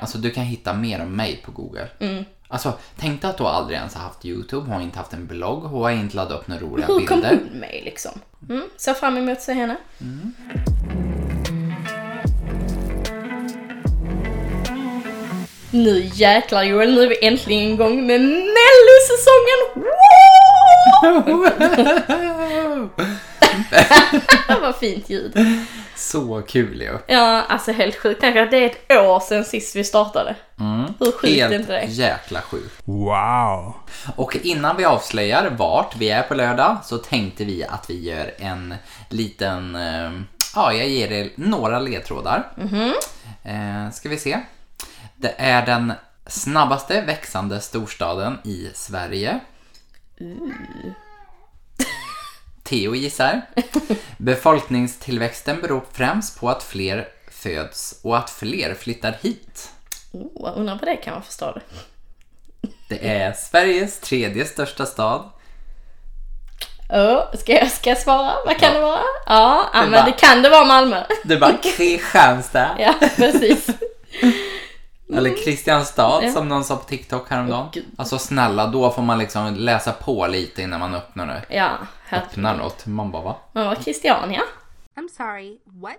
Alltså du kan hitta mer om mig på Google. Alltså tänk dig att du aldrig ens har haft YouTube, hon har inte haft en blogg, hon har inte laddat upp några roliga kom bilder. hon med liksom? Mm, ser fram emot att se henne. Nu jäklar Joel, nu är vi äntligen igång med mellosäsongen! Wow! Vad fint ljud. Så kul ju. Ja, alltså helt sjukt. Tänk att det är ett år sedan sist vi startade. Hur sjukt är inte Helt det? jäkla sjukt. Wow. Och innan vi avslöjar vart vi är på lördag så tänkte vi att vi gör en liten, eh, ja jag ger er några ledtrådar. Eh, ska vi se. Det är den snabbaste växande storstaden i Sverige. Theo gissar. Befolkningstillväxten beror främst på att fler föds och att fler flyttar hit. Oh, undrar vad det kan man förstå det. Det är Sveriges tredje största stad. Oh, ska, jag, ska jag svara? Vad kan det vara? Ja, ja men bara- det kan det vara Malmö. Det var Kristianstad. Ja, precis. Eller Kristianstad Ja. som någon sa på TikTok häromdagen. Gud. alltså snälla, då får man liksom läsa på lite innan man öppnar det. Ja, här. Öppnar något. Man bara va? Man var Christiania. I'm sorry, what?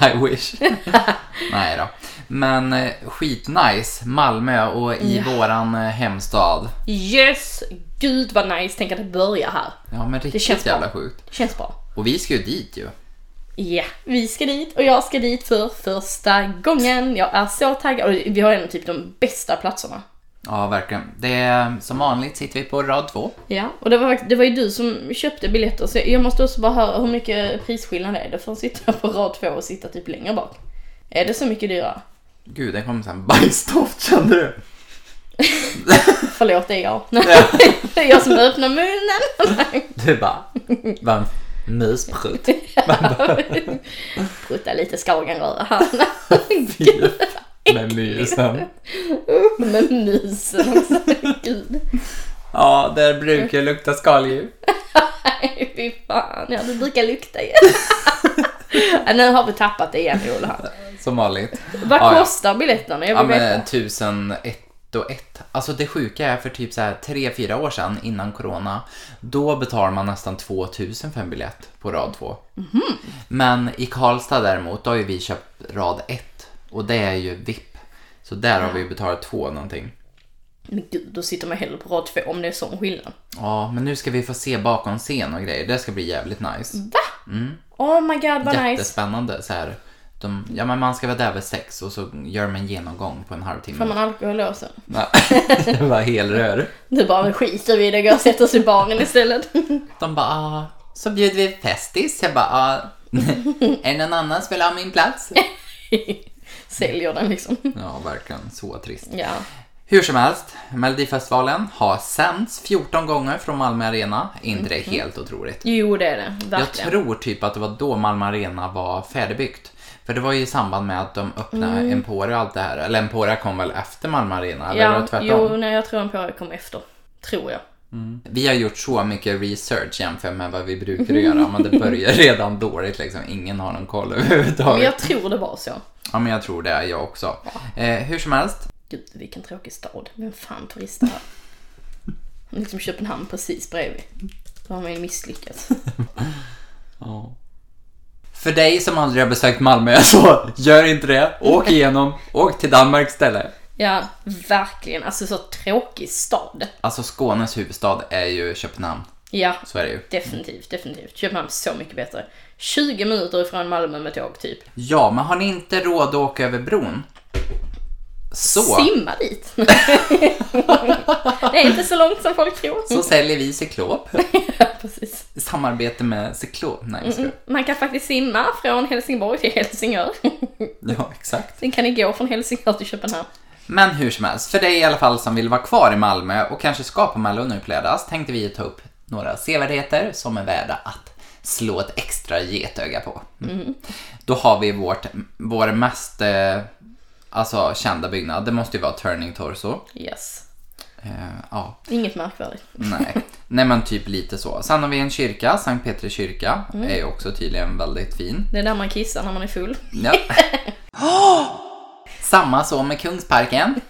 I wish. Nej då. Men eh, skitnice. Malmö och i våran eh, hemstad. Yes! Gud vad nice, tänk att det börjar här. Ja men riktigt känns bra. jävla sjukt. Det känns bra. Och vi ska ju dit ju. Ja, vi ska dit och jag ska dit för första gången. Jag är så taggad och vi har en typ de bästa platserna. Ja verkligen. Det är, som vanligt sitter vi på rad två. Ja, och det var, det var ju du som köpte biljetter så jag måste också bara höra hur mycket prisskillnad är det för att sitta på rad två och sitta typ längre bak? Är det så mycket dyrare? Gud, det kom sen bajsdoft kände du? Förlåt, det är jag. Ja. det är jag som öppnar munnen. Du bara, en musprutt. Prutta lite skagenröra här. Med musen. Med musen också. Gud. Ja, där brukar lukta skaldjur. Nej, fy fan. Ja, det brukar lukta ju. ja, nu har vi tappat det igen, Ola. Som vanligt. Vad Ja, ja. kostar biljetterna? Jag Ja vill veta. men tusen ett och ett. Alltså det sjuka är för typ så här tre, fyra år sedan innan corona. Då betalar man nästan 2000 för en biljett på rad två. Mhm. Men i Karlstad däremot, då har ju vi köpt rad ett. Och det är ju VIP. Så där har vi betalat två någonting. Men gud, då sitter man hellre på rad två om det är sån skillnad. Ja, men nu ska vi få se bakom scen och grejer. Det ska bli jävligt nice. Oh my god, vad nice. Jättespännande så här. De, ja men man ska vara där vid sex och så gör de en genomgång på en halvtimme. Får man alkoholåsen? Ja, det var helrör. Du bara, men skiter vi i det, går och sätter oss i baren istället. De bara, ah, så bjuder vi festis. Jag bara, ah, är det någon annan som vill ha min plats? Säljer den liksom. Ja, verkligen. Så trist. Ja. Hur som helst, Melodifestivalen har sänds 14 gånger från Malmö Arena. Inte det helt otroligt? Jo, det är det. Jag Verkligen. tror typ att det var då Malmö Arena var färdigbyggt. För det var ju i samband med att de öppnade Emporia och allt det här. Eller Emporia kom väl efter Malmö Arena? Eller Ja, tvärtom? jo, nej, jag tror på kom efter. Tror jag. Vi har gjort så mycket research jämfört med vad vi brukar göra. Men det börjar redan dåligt liksom. Ingen har någon koll Men överhuvudtaget. jag tror det var så. Ja, men jag tror det jag också. Eh, hur som helst. Gud, vilken tråkig stad. Vem fan turistar här? liksom Köpenhamn precis bredvid. Då har man ju misslyckats. För dig som aldrig har besökt Malmö, så gör inte det. Åk igenom. Åk till Danmark istället. Ja, verkligen. Alltså så tråkig stad. Alltså Skånes huvudstad är ju Köpenhamn. Ja, Så är det ju. definitivt, definitivt. Köpenhamn är så mycket bättre. 20 minuter ifrån Malmö med tåg typ. Ja, men har ni inte råd att åka över bron? Så, Simma dit. det är inte så långt som folk tror. så säljer vi cyklop. Precis. I samarbete med cyklop. Nej, skojar. Man kan faktiskt simma från Helsingborg till Helsingör. Ja, exakt. Sen kan ni gå från Helsingör till Köpenhamn. Men hur som helst, för dig i alla fall som vill vara kvar i Malmö och kanske ska på Mello nu på lördags tänkte vi ta upp några sevärdheter som är värda att slå ett extra getöga på. Då har vi vårt, vår mest eh, alltså, kända byggnad, det måste ju vara Turning Torso. Yes. Eh, ja, Inget märkvärdigt. nej. nej men typ lite så. Sen har vi en kyrka, Sankt Petri kyrka, är ju också tydligen väldigt fin. Det är där man kissar när man är full. Ja. Samma så med Kungsparken.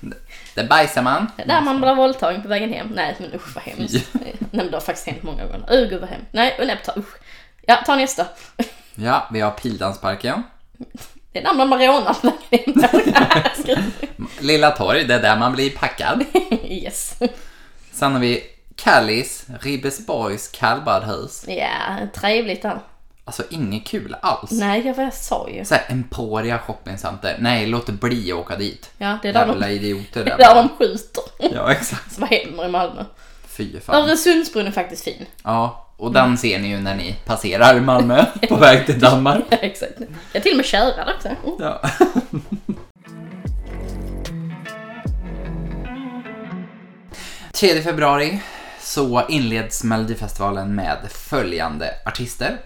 Där bajsar man. Där man blir våldtagen på vägen hem. Nej men usch vad hemskt. Nej men det har faktiskt hänt många gånger. Uh, gud vad hemskt. Nej, nej ta, usch. Ja, ta nästa. Ja, vi har Pildansparken. Det är på vägen hem. Lilla Torg, det är där man blir packad. yes. Sen har vi Kallis, Ribbesborgs kallbadhus. Ja, trevligt där. Alltså inget kul alls. Nej, jag, jag sa ju. Såhär Emporia shoppingcenter. Nej, låt bli att åka dit. Ja, det är där Jävla de, idioter det är där de skjuter. Ja, exakt. Så vad händer i Malmö? Fy fan. Öresundsbron är faktiskt fin. Ja, och den ser ni ju när ni passerar Malmö på väg till Danmark. Ja, exakt. Jag till och med köra där också. Mm. Ja. Tredje februari så inleds Melodifestivalen med följande artister.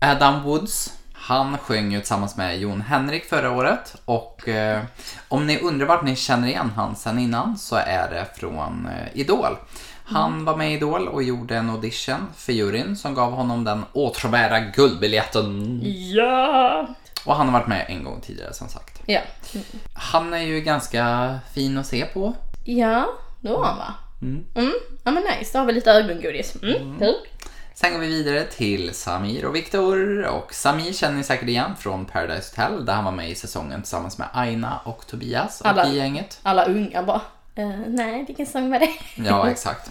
Adam Woods, han sjöng ju tillsammans med Jon Henrik förra året och eh, om ni undrar vart ni känner igen han sen innan så är det från eh, Idol. Han var med i Idol och gjorde en audition för juryn som gav honom den åtråvärda guldbiljetten. Ja. Och han har varit med en gång tidigare som sagt. Ja. Han är ju ganska fin att se på. Ja, det var han va? Mm. Ja men nice, då har vi lite ögongodis. Mm. Kul. Sen går vi vidare till Samir och Viktor. Och Samir känner ni säkert igen från Paradise Hotel där han var med i säsongen tillsammans med Aina och Tobias och Alla. i gänget. Alla unga bara, eh, nej vilken sång var det? Ja, exakt.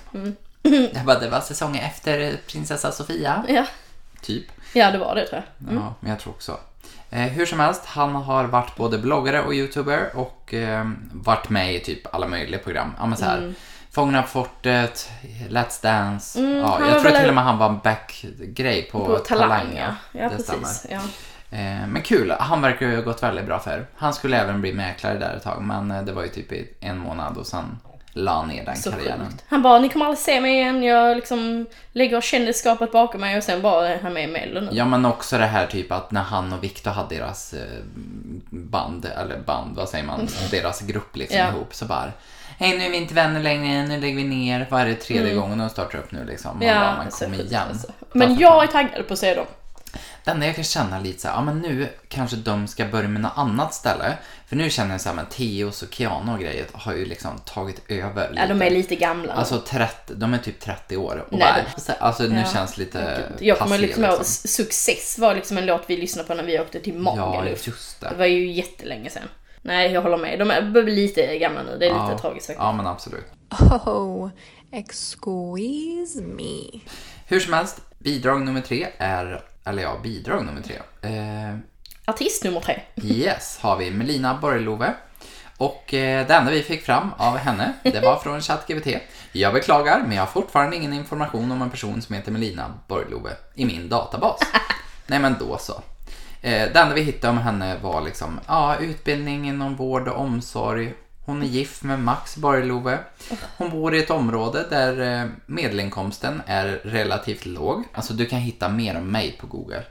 Jag bara, det var säsongen efter prinsessa Sofia, Ja. typ. ja, det var det tror jag. Ja, men jag tror också. Eh, hur som helst, han har varit både bloggare och youtuber och eh, varit med i typ alla möjliga program. Ja men så här, Fångarna på fortet, Let's Dance. ja, Mm. han jag tror väl- till och med han var en back-grej på, På Talang Talang. ja. Ja det stämmer. precis. Ja. Eh, men kul, han verkar ju ha gått väldigt bra för. Han skulle även bli mäklare där ett tag men eh, det var ju typ i en månad och sen la ner den Så karriären. sjukt. Han bara, ni kommer aldrig se mig igen, jag liksom lägger kändisskapet bakom mig och sen bara är han med i Mello nu. Ja men också det här typ att när han och Viktor hade deras eh, band, eller band, vad säger man, deras grupp liksom Ja. ihop så bara Hej nu är vi inte vänner längre, nu lägger vi ner. Vad är det tredje gången de startar upp nu liksom? Man Mm. Ja, bara, så kom igen. alltså. Men jag är taggad på att se dem. Det enda jag kan känna lite så här, ja men nu kanske de ska börja med något annat ställe. För nu känner jag så här, men Theos och Keanu och grejer har ju liksom tagit över lite. Ja, de är lite gamla. Alltså 30, de är typ 30 år och Nej, bara, alltså nu Ja. känns lite jag kommer liksom ihåg, Success var liksom en låt vi lyssnade på när vi åkte till Ja, Magaluf. just Det det. var ju jättelänge sedan. Nej, jag håller med. De är lite gamla nu. Det är Ja. lite tragiskt faktiskt. Ja men absolut. Oh, excuse me. Hur som helst, bidrag nummer tre är, eller ja, bidrag nummer tre. Eh, Artist nummer tre. yes, har vi Melina Borglove. Och eh, det enda vi fick fram av henne, det var från ChatGPT. Jag beklagar, men jag har fortfarande ingen information om en person som heter Melina Borglove i min databas. Nej men då så. Eh, det enda vi hittade om henne var liksom, ja, utbildning inom vård och omsorg. Hon är gift med Max Borglove. Hon bor i ett område där eh, medelinkomsten är relativt låg. Alltså du kan hitta mer om mig på Google.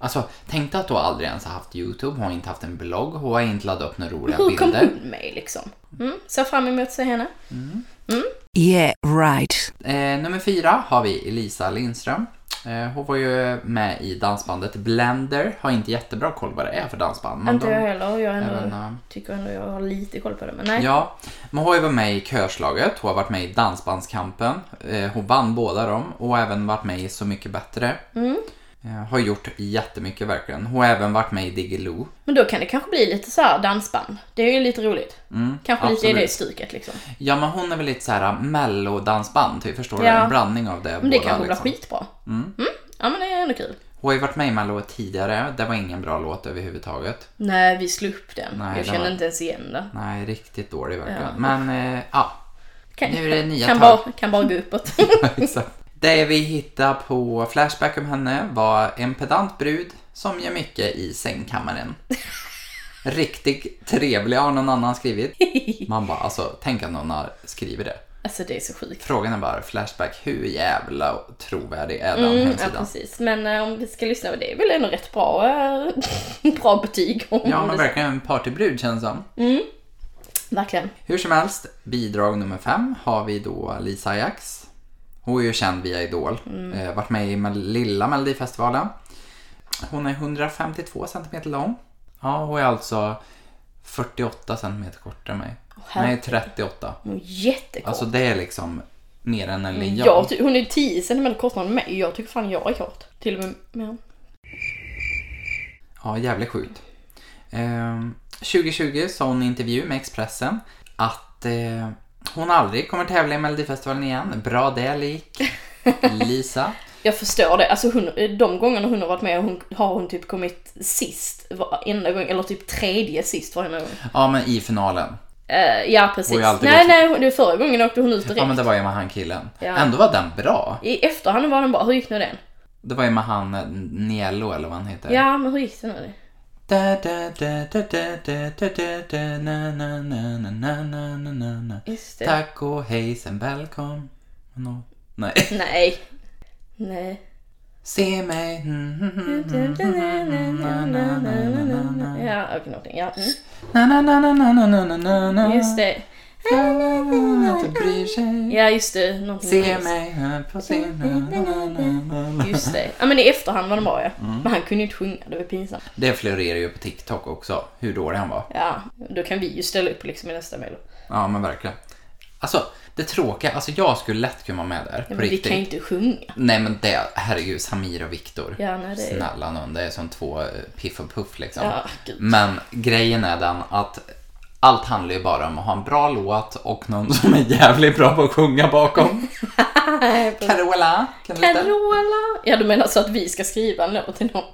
Alltså, tänk dig att du aldrig ens har haft YouTube, hon har inte haft en blogg, hon har inte laddat upp några roliga Hur kom bilder. hon med liksom? Mm, ser fram emot att se henne. Yeah, right. Eh, nummer fyra har vi Elisa Lindström. Eh, hon var ju med i dansbandet Blender. Har inte jättebra koll vad det är för dansband. men Inte de- jag heller. Jag ändå, även, eh, tycker ändå jag har lite koll på det. Men nej. Ja, men hon har ju varit med i Körslaget, hon har varit med i Dansbandskampen, eh, hon vann båda dem och även varit med i Så mycket bättre. Mm. Eh, har gjort jättemycket verkligen. Hon har även varit med i Diggiloo. Men då kan det kanske bli lite så här dansband. Det är ju lite roligt. kanske lite i Mm, absolut. det stuket liksom. Ja, men hon är väl lite så här mellodansband, typ, förstår du? Ja. En blandning av det Men det båda, kanske blir liksom. skitbra. Mm. Ja men det är ändå kul. Hon har ju varit med i Mello tidigare, det var ingen bra låt överhuvudtaget. Nej, vi slog upp den. Nej, jag det känner var- inte ens igen den. Nej, riktigt dålig verkligen. Ja. Men eh, ja, Kan, Nu är det nya kan, tag. bara, kan bara gå uppåt. exakt. Det vi hittade på Flashback om henne var en pedant brud som gör mycket i sängkammaren. Riktigt trevlig har någon annan skrivit. Man bara, alltså tänk att någon har skrivit det. alltså det är så sjukt. Frågan är bara, Flashback, hur jävla trovärdig är den Mm, ja, hemsidan? precis. Men eh, om vi ska lyssna på det, är väl ändå rätt bra, eh, bra betyg. Om Ja, det- men verkligen en partybrud känns som. Verkligen. Hur som helst, bidrag nummer fem har vi då Lisa Ajax. Hon är ju känd via Idol. Eh, varit med i lilla Melodifestivalen. Hon är 152 cm lång. Ja, hon är alltså 48 centimeter kortare än mig. herregud. Nej, 38. Hon är jättekort. Alltså det är liksom mer än en linjal. jag, hon är 10 cm kortare än mig. Jag tycker fan jag är kort. Till och med mer. Ja, jävligt sjukt. Ehm, 2020 sa hon i en intervju med Expressen att eh, hon aldrig kommer tävla i Melodifestivalen igen. Bra det, lik Lisa. Jag förstår det. Alltså hon, de gångerna hon har varit med hon, har hon typ kommit sist varenda gång. Eller typ tredje sist varenda gång. Ja, men i finalen. Eh, ja precis. Nej nej, hon- det förra gången åkte hon ut direkt. Ja, men det var ju med han killen. Ja. Ändå var den bra. I efterhand var den bra. Hur gick nu den? Det var ju med han Niello eller vad han heter. Ja men hur gick det nu? Da, da, da, da, da, da, da, da, da, na, na, na, na, na, na, na, na, na. Just det. Tack och hej sen välkommen. No. Nej. Nej. Nej. Se mig. Mm, mm, mm, Ja, någonting. Ja, mm. Just det. Inte bryr sig. Ja just det. Någonting Se med- mig här på scenen. Just det. Ja men i efterhand var den bra ja. Mm. Men han kunde ju inte sjunga, det var pinsamt. Det florerar ju på TikTok också, hur dålig han var. Ja, då kan vi ju ställa upp liksom i nästa melo. Ja, men verkligen. Alltså, det tråkiga, alltså jag skulle lätt kunna vara med där, Ja, men vi riktigt. kan ju inte sjunga. Nej men det, herregud, Samir och Viktor. Ja, nej, det är- Snälla nån, det är som två eh, piff och puff liksom. Ja, men grejen är den att allt handlar ju bara om att ha en bra låt och någon som är jävligt bra på att sjunga bakom. Carola, kan du lite? Carola! Ja du menar så att vi ska skriva en låt till någon?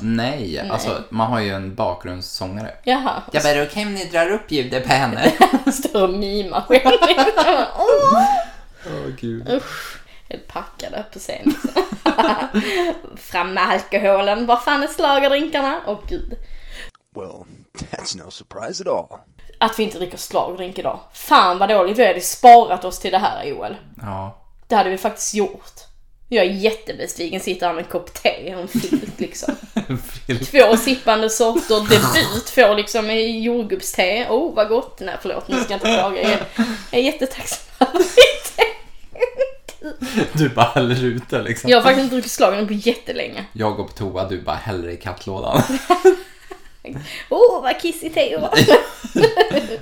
Nej, alltså man har ju en bakgrundssångare. Jaha. Jag bara, okej om ni drar upp ljudet på henne. Står och mimar själv. Åh, Åh gud. Usch. Helt packade på scen liksom. Fram med alkoholen. Var fan är schlagerdrinkarna? Åh gud. Well, that's no surprise at all. Att vi inte dricker schlagerdrink idag. Fan vad dåligt. Vi hade sparat oss till det här Joel. Ja. Det hade vi faktiskt gjort. Jag är jättebesviken, sitter här med en kopp te och en filt liksom. Två sippande sorter, debut får liksom i jordgubbste. Oh vad gott! Nej förlåt, nu ska jag inte klaga. Jag är, jag är jättetacksam över mitt te. Du bara häller ut det liksom. Jag har faktiskt inte druckit schlagern på jättelänge. Jag går på toa, du bara häller i kattlådan. Oh vad kissig te var.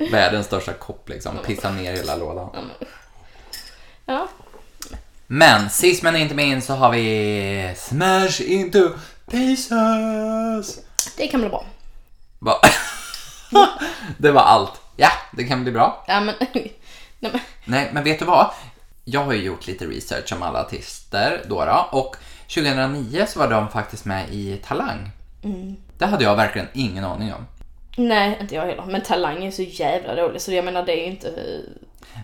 Världens största kopp liksom, pissar ner hela lådan. Ja, Men sist men inte minst så har vi Smash into pieces. det kan bli bra. Va? det var allt. Ja, det kan bli bra. Ja men, nej men. Nej, men vet du vad? Jag har ju gjort lite research om alla artister då, då och 2009 så var de faktiskt med i Talang. Det hade jag verkligen ingen aning om. Nej, inte jag heller. Men Talang är så jävla dålig så jag menar det är ju inte...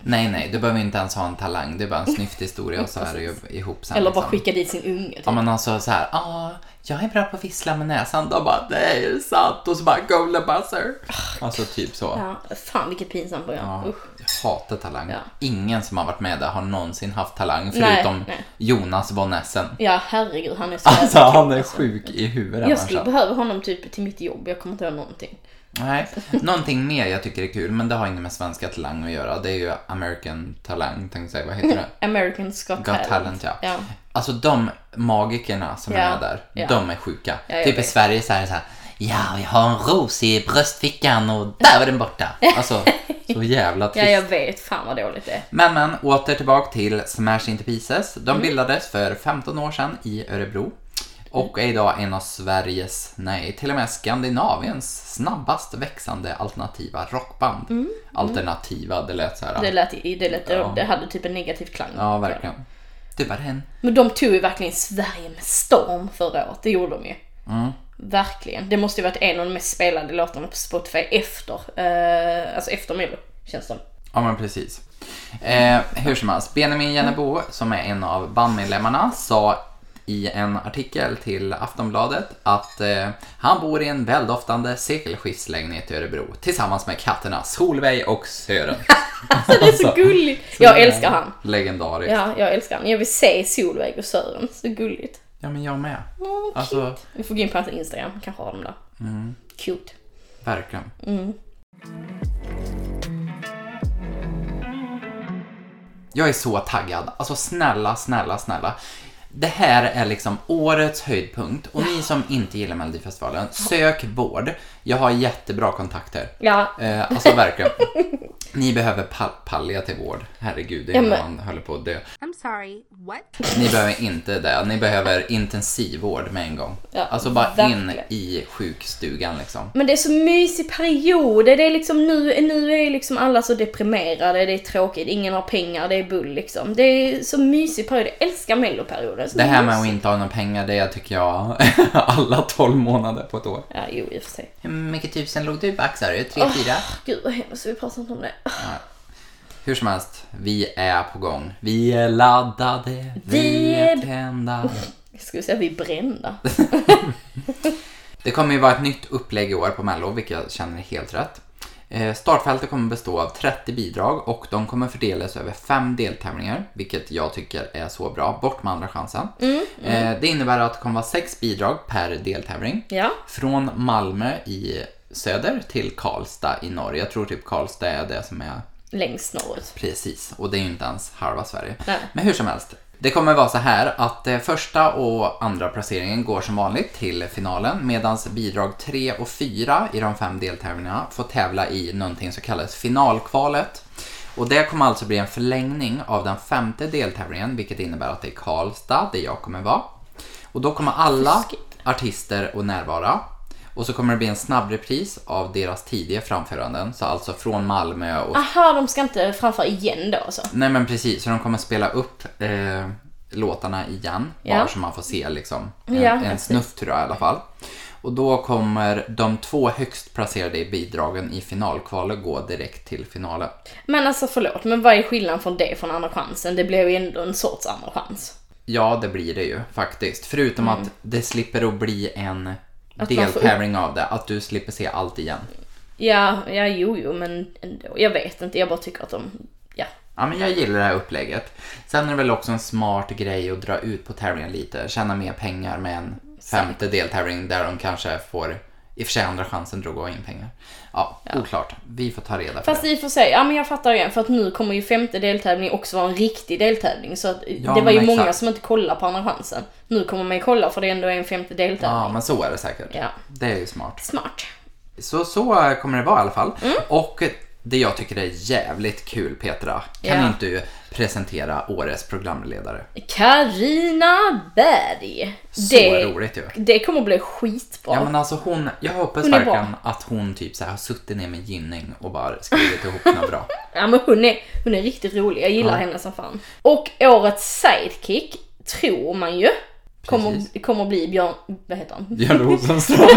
Nej, nej, du behöver inte ens ha en talang. Det är bara en snyfthistoria och så är det ju ihop sen. Eller bara liksom. skicka dit sin unge typ. Ja men alltså så här, ah, jag är bra på att vissla med näsan. Då bara, det är sant. Och så bara, golden buzzer. Alltså typ så. Ja, fan vilket pinsamt program. Ja, Usch. Hatar talang. Ja. Ingen som har varit med där har någonsin haft talang förutom nej. Jonas von Essen. Ja, herregud han är så Alltså jävla han är alltså. sjuk i huvudet. Jag skulle behöva honom typ till mitt jobb, jag kommer inte ihåg någonting. Nej, någonting mer jag tycker är kul, men det har inget med svenska talang att göra. Det är ju American talang, tänkte jag säga. Vad heter det? Americans Got, Got Talent, ja. ja. Alltså de magikerna som Ja, är med där, ja. de är sjuka. Typ i vet. Sverige så är det så här, ja, jag har en ros i bröstfickan och där var den borta. Alltså, så jävla Ja, trist. jag vet. Fan vad dåligt det är. Men men, åter tillbaka till Smash Into Pieces. De Mm. bildades för 15 år sedan i Örebro. Och är idag en av Sveriges, nej till och med Skandinaviens snabbast växande alternativa rockband. Alternativa, det lät så här. Mm. Det lät, det, lät, Ja. det hade typ en negativ klang. Ja, verkligen. Du var den. Men de tog ju verkligen Sverige med storm förra året. Det gjorde de ju. Mm. Verkligen. Det måste ju varit en av de mest spelade låtarna på Spotify efter, eh, alltså efter Mello, känns det. Ja men precis. Eh, hur som helst, Benjamin Jennebo som är en av bandmedlemmarna sa i en artikel till Aftonbladet att eh, han bor i en väldoftande sekelskiftslägenhet i Örebro tillsammans med katterna Solveig och Sören. Alltså det är så gulligt. Jag älskar han. Legendariskt. Ja, jag älskar han. Jag vill se Solveig och Sören. Så gulligt. Ja men jag med. Åh, Alltså, cute. Vi får gå in på hans Instagram, kanske har dem där. Cute. verkligen. Jag är så taggad. Alltså snälla, snälla, snälla. Det här är liksom årets höjdpunkt och ni som inte gillar Melodifestivalen, sök vård. Jag har jättebra kontakter. Ja, Eh, alltså verkligen. Ni behöver pal- palliativ vård. Herregud, det är Ja, man håller på att dö. I'm sorry, what? Ni behöver inte det. Ni behöver intensivvård med en gång. Ja, alltså bara in verkligen. i sjukstugan liksom. men det är så mysig period. Det är liksom nu, nu är liksom alla så deprimerade, det är tråkigt, ingen har pengar, det är bull liksom. Det är så mysig period. Jag älskar melloperioden. Det här med att inte ha några pengar, det tycker jag alla 12 månader på ett år. Ja, jo i och för sig. Mycket tusen låg du på Axar? Tre, fyra? Gud vad hemskt, vi pratar inte om det. Hur som helst, vi är på gång. Vi är laddade, vi Vi är- tända. Jag skulle säga vi är brända. Det kommer ju vara ett nytt upplägg i år på Mello, vilket jag känner är helt rätt. Eh, Startfältet kommer bestå av 30 bidrag och de kommer fördelas över fem deltävlingar, vilket jag tycker är så bra. Bort med andra chansen. Eh, Det innebär att det kommer vara sex bidrag per deltävling. Ja. Från Malmö i söder till Karlstad i norr. Jag tror typ Karlstad är det som är Längst norrut. Precis, och det är ju inte ens halva Sverige. Nej. Men hur som helst. Det kommer vara så här att eh, första och andra placeringen går som vanligt till finalen medan bidrag 3 och 4 i de fem deltävlingarna får tävla i någonting som kallas finalkvalet. Och det kommer alltså bli en förlängning av den femte deltävlingen vilket innebär att det är Karlstad där jag kommer vara. Och då kommer alla artister att närvara. Och så kommer det bli en snabbrepris av deras tidiga framföranden, så alltså från Malmö och Aha, de ska inte framföra igen då alltså? Nej men precis, så de kommer spela upp eh, låtarna igen, Ja. bara så man får se liksom en, Ja, en snutt tror jag i alla fall. Och då kommer de två högst placerade i bidragen i finalkvalet gå direkt till finalen. Men alltså förlåt, men vad är skillnaden från det från andra chansen? Det blev ju ändå en sorts andra chans. Ja, det blir det ju faktiskt. Förutom att det slipper att bli en Deltävling av det, att du slipper se allt igen. Ja, ja, jo, jo, men ändå. Jag vet inte, jag bara tycker att de, ja. Ja, men jag gillar det här upplägget. Sen är det väl också en smart grej att dra ut på tävlingen lite, tjäna mer pengar med en femte deltävling där de kanske får, i och för sig andra chansen att gå in pengar. Ja, oklart. Vi får ta reda på Fast det. i och för sig, ja men jag fattar igen för att nu kommer ju femte deltävlingen också vara en riktig deltävling så att Ja, det var ju men många exakt. som inte kollar på andra chansen. Nu kommer man ju kolla för det ändå är en femte deltävling. Ja, men så är det säkert. Ja. Det är ju smart. Smart. Så, så kommer det vara i alla fall. Mm. Och det jag tycker är jävligt kul Petra, kan Ja. inte du presentera årets programledare? Karina Berg. Så det, roligt ju. Det kommer bli skitbra. Ja men alltså hon, jag hoppas Hon verkligen att hon typ så här har suttit ner med Gynning och bara skrivit ihop något bra. Ja men hon är, hon är riktigt rolig, jag gillar Ja. henne som fan. Och årets sidekick, tror man ju, kommer, kommer bli Björn, vad heter han? Björn Rosenström.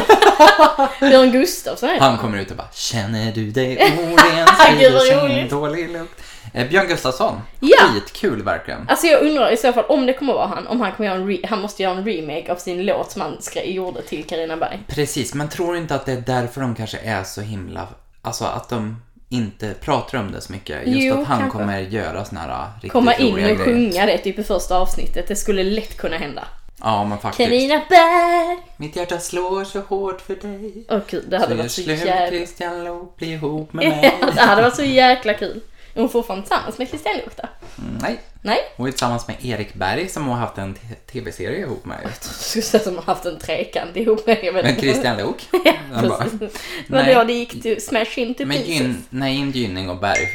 Björn Gustafsson heter Han kommer ut och bara Känner du dig oren? Gud, Sprider vad roligt. dålig lukt. Eh, Björn Gustafsson. Ja. Skitkul verkligen. Alltså jag undrar i så fall om det kommer vara han, om han kommer göra en re- han måste göra en remake av sin låt som han gjorde till Carina Berg. Precis, men tror inte att det är därför de kanske är så himla... Alltså att de inte pratar om det så mycket. Just Jo, att han kanske. kommer göra såna här äh, riktigt Komma in och grejer. sjunga det typ i första avsnittet, det skulle lätt kunna hända. Ja, men faktiskt. Carina Berg! Mitt hjärta slår så hårt för dig. Åh gud, det hade Så varit så jävla... Christian Lok, bli ihop med mig. det hade varit så jäkla kul. Är hon fortfarande tillsammans med Christian Luuk då? Mm, Nej. Nej? Hon är tillsammans med Erik Berg som hon har haft en tv-serie ihop med. Jag skulle säga som har haft en trekant ihop med jag vet Men inte. Christian Lok. Ja, Han bara, precis. Men då det gick till smash into Men pieces. Gyn, nej, inte Gynning och Berg.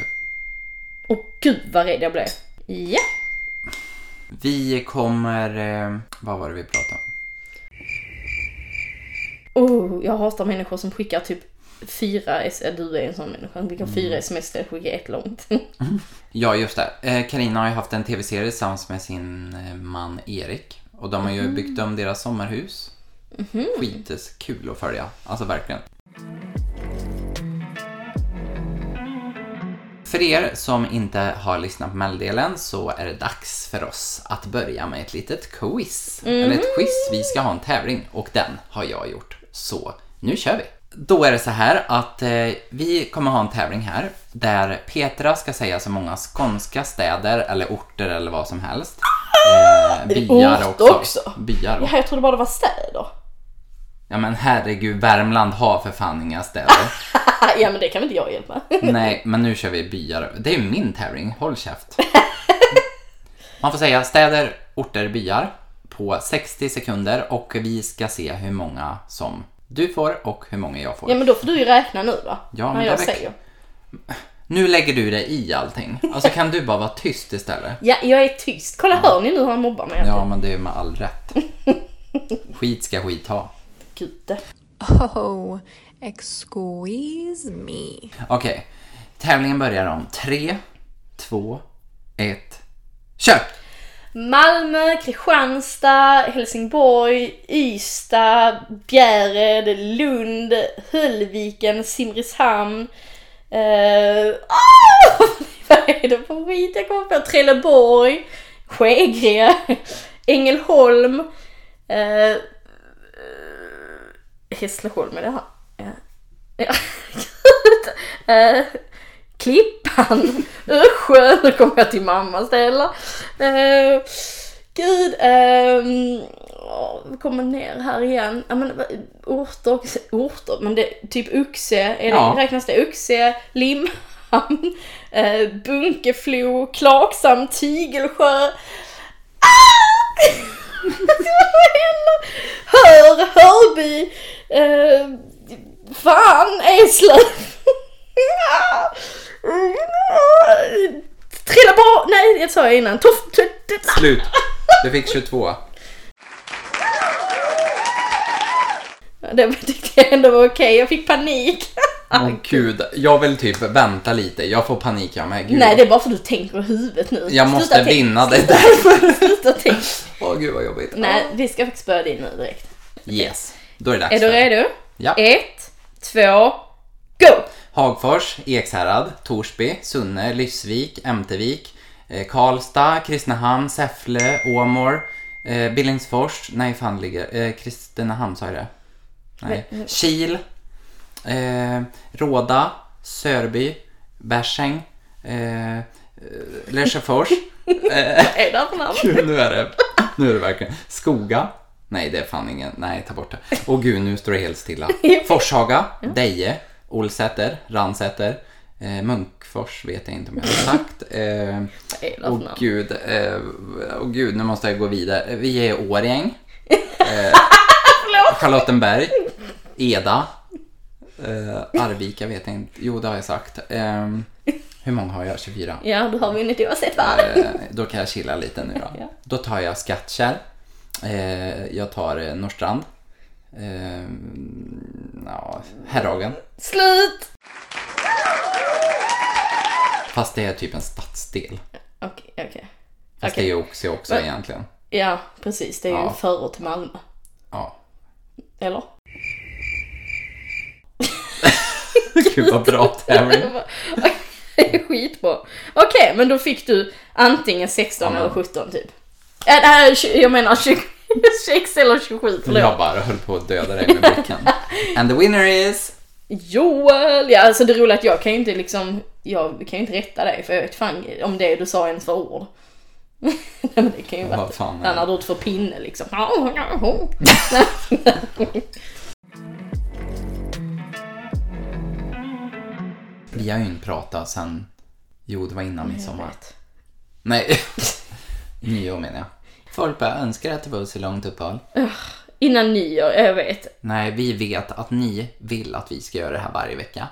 Åh gud vad rädd jag blev. Ja. Vi kommer... Eh, vad var det vi pratade om? Oh, jag hatar människor som skickar typ fyra sms. Du är en sån människa skickar Mm. fyra sms istället för att skicka ett långt. Ja, just det. Eh, Carina har ju haft en tv-serie tillsammans med sin eh, man Erik. Och de har ju byggt om deras sommarhus. Skitkul att följa. Alltså verkligen. För er som inte har lyssnat på Melldelen så är det dags för oss att börja med ett litet quiz. Eller ett quiz, vi ska ha en tävling och den har jag gjort. Så nu kör vi! Då är det så här att eh, vi kommer ha en tävling här där Petra ska säga så många skånska städer eller orter eller vad som helst. Eh, byar också. också? Byar. Ja, jag trodde bara det var städer. Ja men herregud, Värmland har för fan inga städer. ja men det kan väl inte jag hjälpa. Nej, men nu kör vi byar. Det är ju min tävling, håll käft. Man får säga städer, orter, byar på 60 sekunder och vi ska se hur många som du får och hur många jag får. Ja men då får du ju räkna nu va? Ja, men När jag säger. Nu lägger du dig i allting. Alltså kan du bara vara tyst istället? Ja, jag är tyst. Kolla, hör ni nu hur han mobbar mig? Ja, men det är med all rätt. Skit ska skit ha. Gud. Oh, excuse me. Okej, tävlingen börjar om tre, två, ett, kör! Malmö, Kristianstad, Helsingborg, Ystad, Bjärred, Lund, Höllviken, Simrishamn. Eh, ah! Vad är det för skit jag kommer på? Trelleborg, Skägge, Ängelholm, eh, Hässleholm det här. Ja. Ja. eh, Klippan, Örsjö, nu kommer jag till mammas delar. Eh, gud, vi kommer ner här igen. Ja, men, orter, orter, men det typ Uxe, är det, Ja. räknas det? Uxe, Limhamn, eh, Bunkeflo, Klagshamn, Tygelsjö. Ah! Hör, Hörby, eh, fan, Eslöv. Trelleborg, nej det sa jag innan. Toff, Slut. Du fick 22. Det tyckte jag ändå var okej, jag fick panik. Åh gud, jag vill typ vänta lite. Jag får panik jag med. Gud. Nej det är bara för att du tänker i huvudet nu. Jag måste Sluta vinna, det är därför. Sluta tänk. Åh gud vad jobbigt. Nej, vi ska faktiskt börja din nu direkt. Yes, då är det dags Är du redo? Ja. Ett, två, go! Hagfors, Ekshärad, Torsby, Sunne, Lyssvik, Ämtervik, eh, Karlstad, Kristinehamn, Säffle, Åmål, eh, Billingsfors, nej fan ligger, eh, Kristinehamn sa jag det? Nej. Kil, eh, Råda, Sörby, Bärsäng, eh, eh, Lesjöfors. eh, Är det för namn? Gud, nu är det, nu är det verkligen. Skoga. Nej, det är fan ingen. Nej, ta bort det. Åh gud, nu står det helt stilla. Forshaga, Deje, Olsäter, Ransäter, eh, Munkfors vet jag inte om jag har sagt. Eh, åh gud, eh, åh gud, nu måste jag gå vidare. Vi är Årgäng, eh, Charlottenberg, Eda, eh, Arvika vet jag inte. Jo, det har jag sagt. Eh, hur många har jag? 24? Ja, du har vunnit oavsett vad. Eh, då kan jag chilla lite nu då. Ja. Då tar jag Skattkärr. Eh, jag tar eh, Norrstrand. Eh, ja, Herrhagen. Slut! Fast det är typ en stadsdel. Okej, okej. Fast Okej. det är ju också, också egentligen. Ja, precis. Det är ju Ja. förort till Malmö. Eller? Gud vad bra tävling. Skitbra. Okej, men då fick du antingen 16 Ja, men- eller 17 typ. Äh, jag menar 20, 26 eller 27, förlåt. Jag bara höll på att döda dig med blicken. And the winner is... Joel! Ja, alltså det roliga är att jag kan ju inte liksom, jag kan ju inte rätta dig för jag vet fan om det du sa ens för ord. Men det kan ju vara ett det? annat ord för pinne liksom. Vi har ju inte pratat sen... Jo, det var innan midsommar. Nej, nyår menar jag. Folk bara önskar att det var så långt uppehåll. Innan nyår, jag vet. Nej, vi vet att ni vill att vi ska göra det här varje vecka.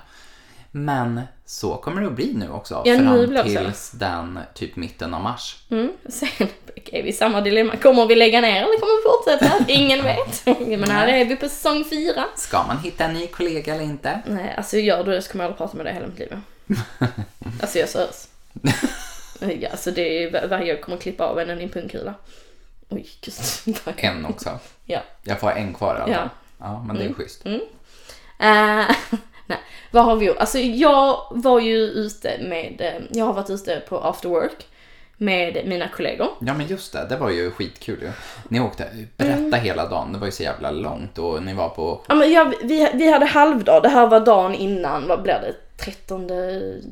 Men så kommer det att bli nu också. Ja, nu fram blir det så. tills den typ mitten av mars. Mm. Sen är vi i samma dilemma. Kommer vi lägga ner eller kommer vi fortsätta? Ingen vet. Men här är vi på säsong fyra. Ska man hitta en ny kollega eller inte? Nej, alltså gör du det så kommer jag aldrig prata med dig hela mitt liv. Alltså jag sös. Ja, alltså det är varje år kommer klippa av en i en pungkula. Oj, gud. En också. Ja. Jag får en kvar i alla Ja. fall. Ja, men det är schysst. Eh, nej, vad har vi gjort? Alltså jag var ju ute med, eh, jag har varit ute på after work med mina kollegor. Ja, men just det. Det var ju skitkul ju. Ni åkte, berätta Mm. hela dagen. Det var ju så jävla långt och ni var på... Ja, men jag, vi, vi hade halvdag, det här var dagen innan, vad blir det? 13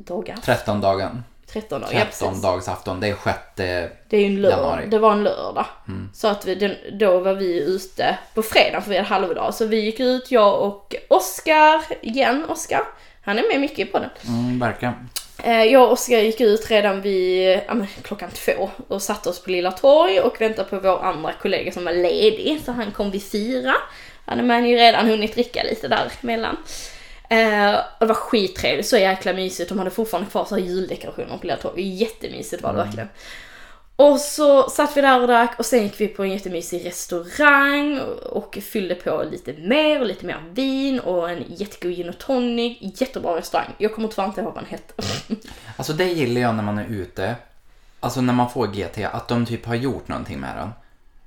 dagar? 13 dagen. 13 dagar, ja, 13 precis. dagsafton. Det är sjätte... Det är ju en lördag. Januari. Mm. Det var en lördag. Så att vi, den, då var vi ute på fredag för vi hade halvdag. Så vi gick ut, jag och Oskar, igen Oskar. Han är med mycket på den. Mm, verkligen. Eh, Jag och Oskar gick ut redan vid ja, men, klockan två och satte oss på Lilla Torg och väntade på vår andra kollega som var ledig. Så han kom vid fyra. hade man ju redan hunnit dricka lite däremellan. Eh, och det var skittrevligt, så jäkla mysigt. De hade fortfarande kvar så här juldekorationer på Lilla Torg. Jättemysigt var det verkligen. Och så satt vi där och drack och sen gick vi på en jättemysig restaurang och, och fyllde på lite mer och lite mer vin och en jättegod gin och tonic. Jättebra restaurang. Jag kommer tyvärr inte ihåg vad den hette. Alltså det gillar jag när man är ute. Alltså när man får GT, att de typ har gjort någonting med den.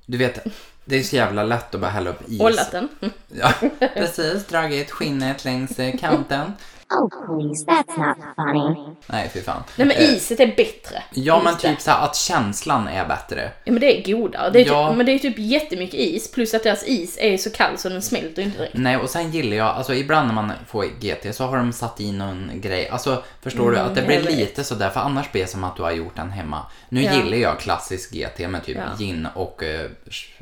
Du vet, det är så jävla lätt att bara hälla upp is. Ollat den. Ja, precis. Dragit skinnet längs eh, kanten. Oh, please, that's not funny. Nej, fy fan. Nej men Eh, iset är bättre. Ja, men typ så här att känslan är bättre. Ja men det är godare. Det är Ja. typ, men det är typ jättemycket is plus att deras is är så kall så den smälter inte direkt. Nej, och sen gillar jag, alltså ibland när man får GT så har de satt in någon grej. Alltså, förstår du? Mm, Att det blir jag vet. lite sådär, för annars blir det som att du har gjort den hemma. Nu Ja. gillar jag klassisk GT med typ Ja. gin och, eh,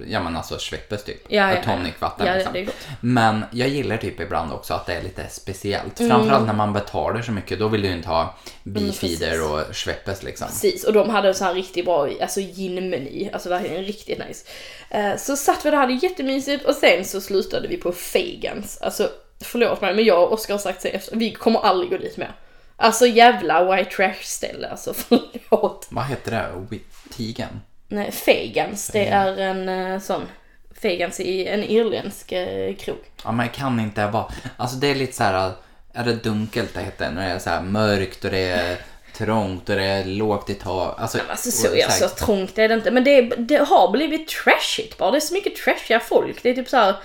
ja men alltså Schweppes typ. Ja, ja, Tonicvatten ja, liksom. det är gott. Men jag gillar typ ibland också att det är lite speciellt. Mm. Framförallt när man betalar så mycket, då vill du ju inte ha beefeater och Schweppes liksom. Precis, och de hade en sån här riktigt bra alltså gin-meny. Alltså verkligen riktigt nice. Eh, så satt vi där och hade jättemysigt och sen så slutade vi på Fagans. Alltså förlåt mig men jag och Oskar har sagt sig efter, vi kommer aldrig gå dit mer. Alltså jävla white trash ställe alltså förlåt. Vad heter det? Tigen? Nej, Fagans, det är en eh, sån Fagans i en irländsk eh, krog. Ja, men jag kan inte vara... Alltså det är lite så här... Är det dunkelt det heter? När det är så här mörkt och det är trångt och det är lågt i tak. Alltså, Alltså så, ja, så trångt är det inte. Men det, det har blivit trashigt bara. Det är så mycket trashiga folk. Det är typ så här,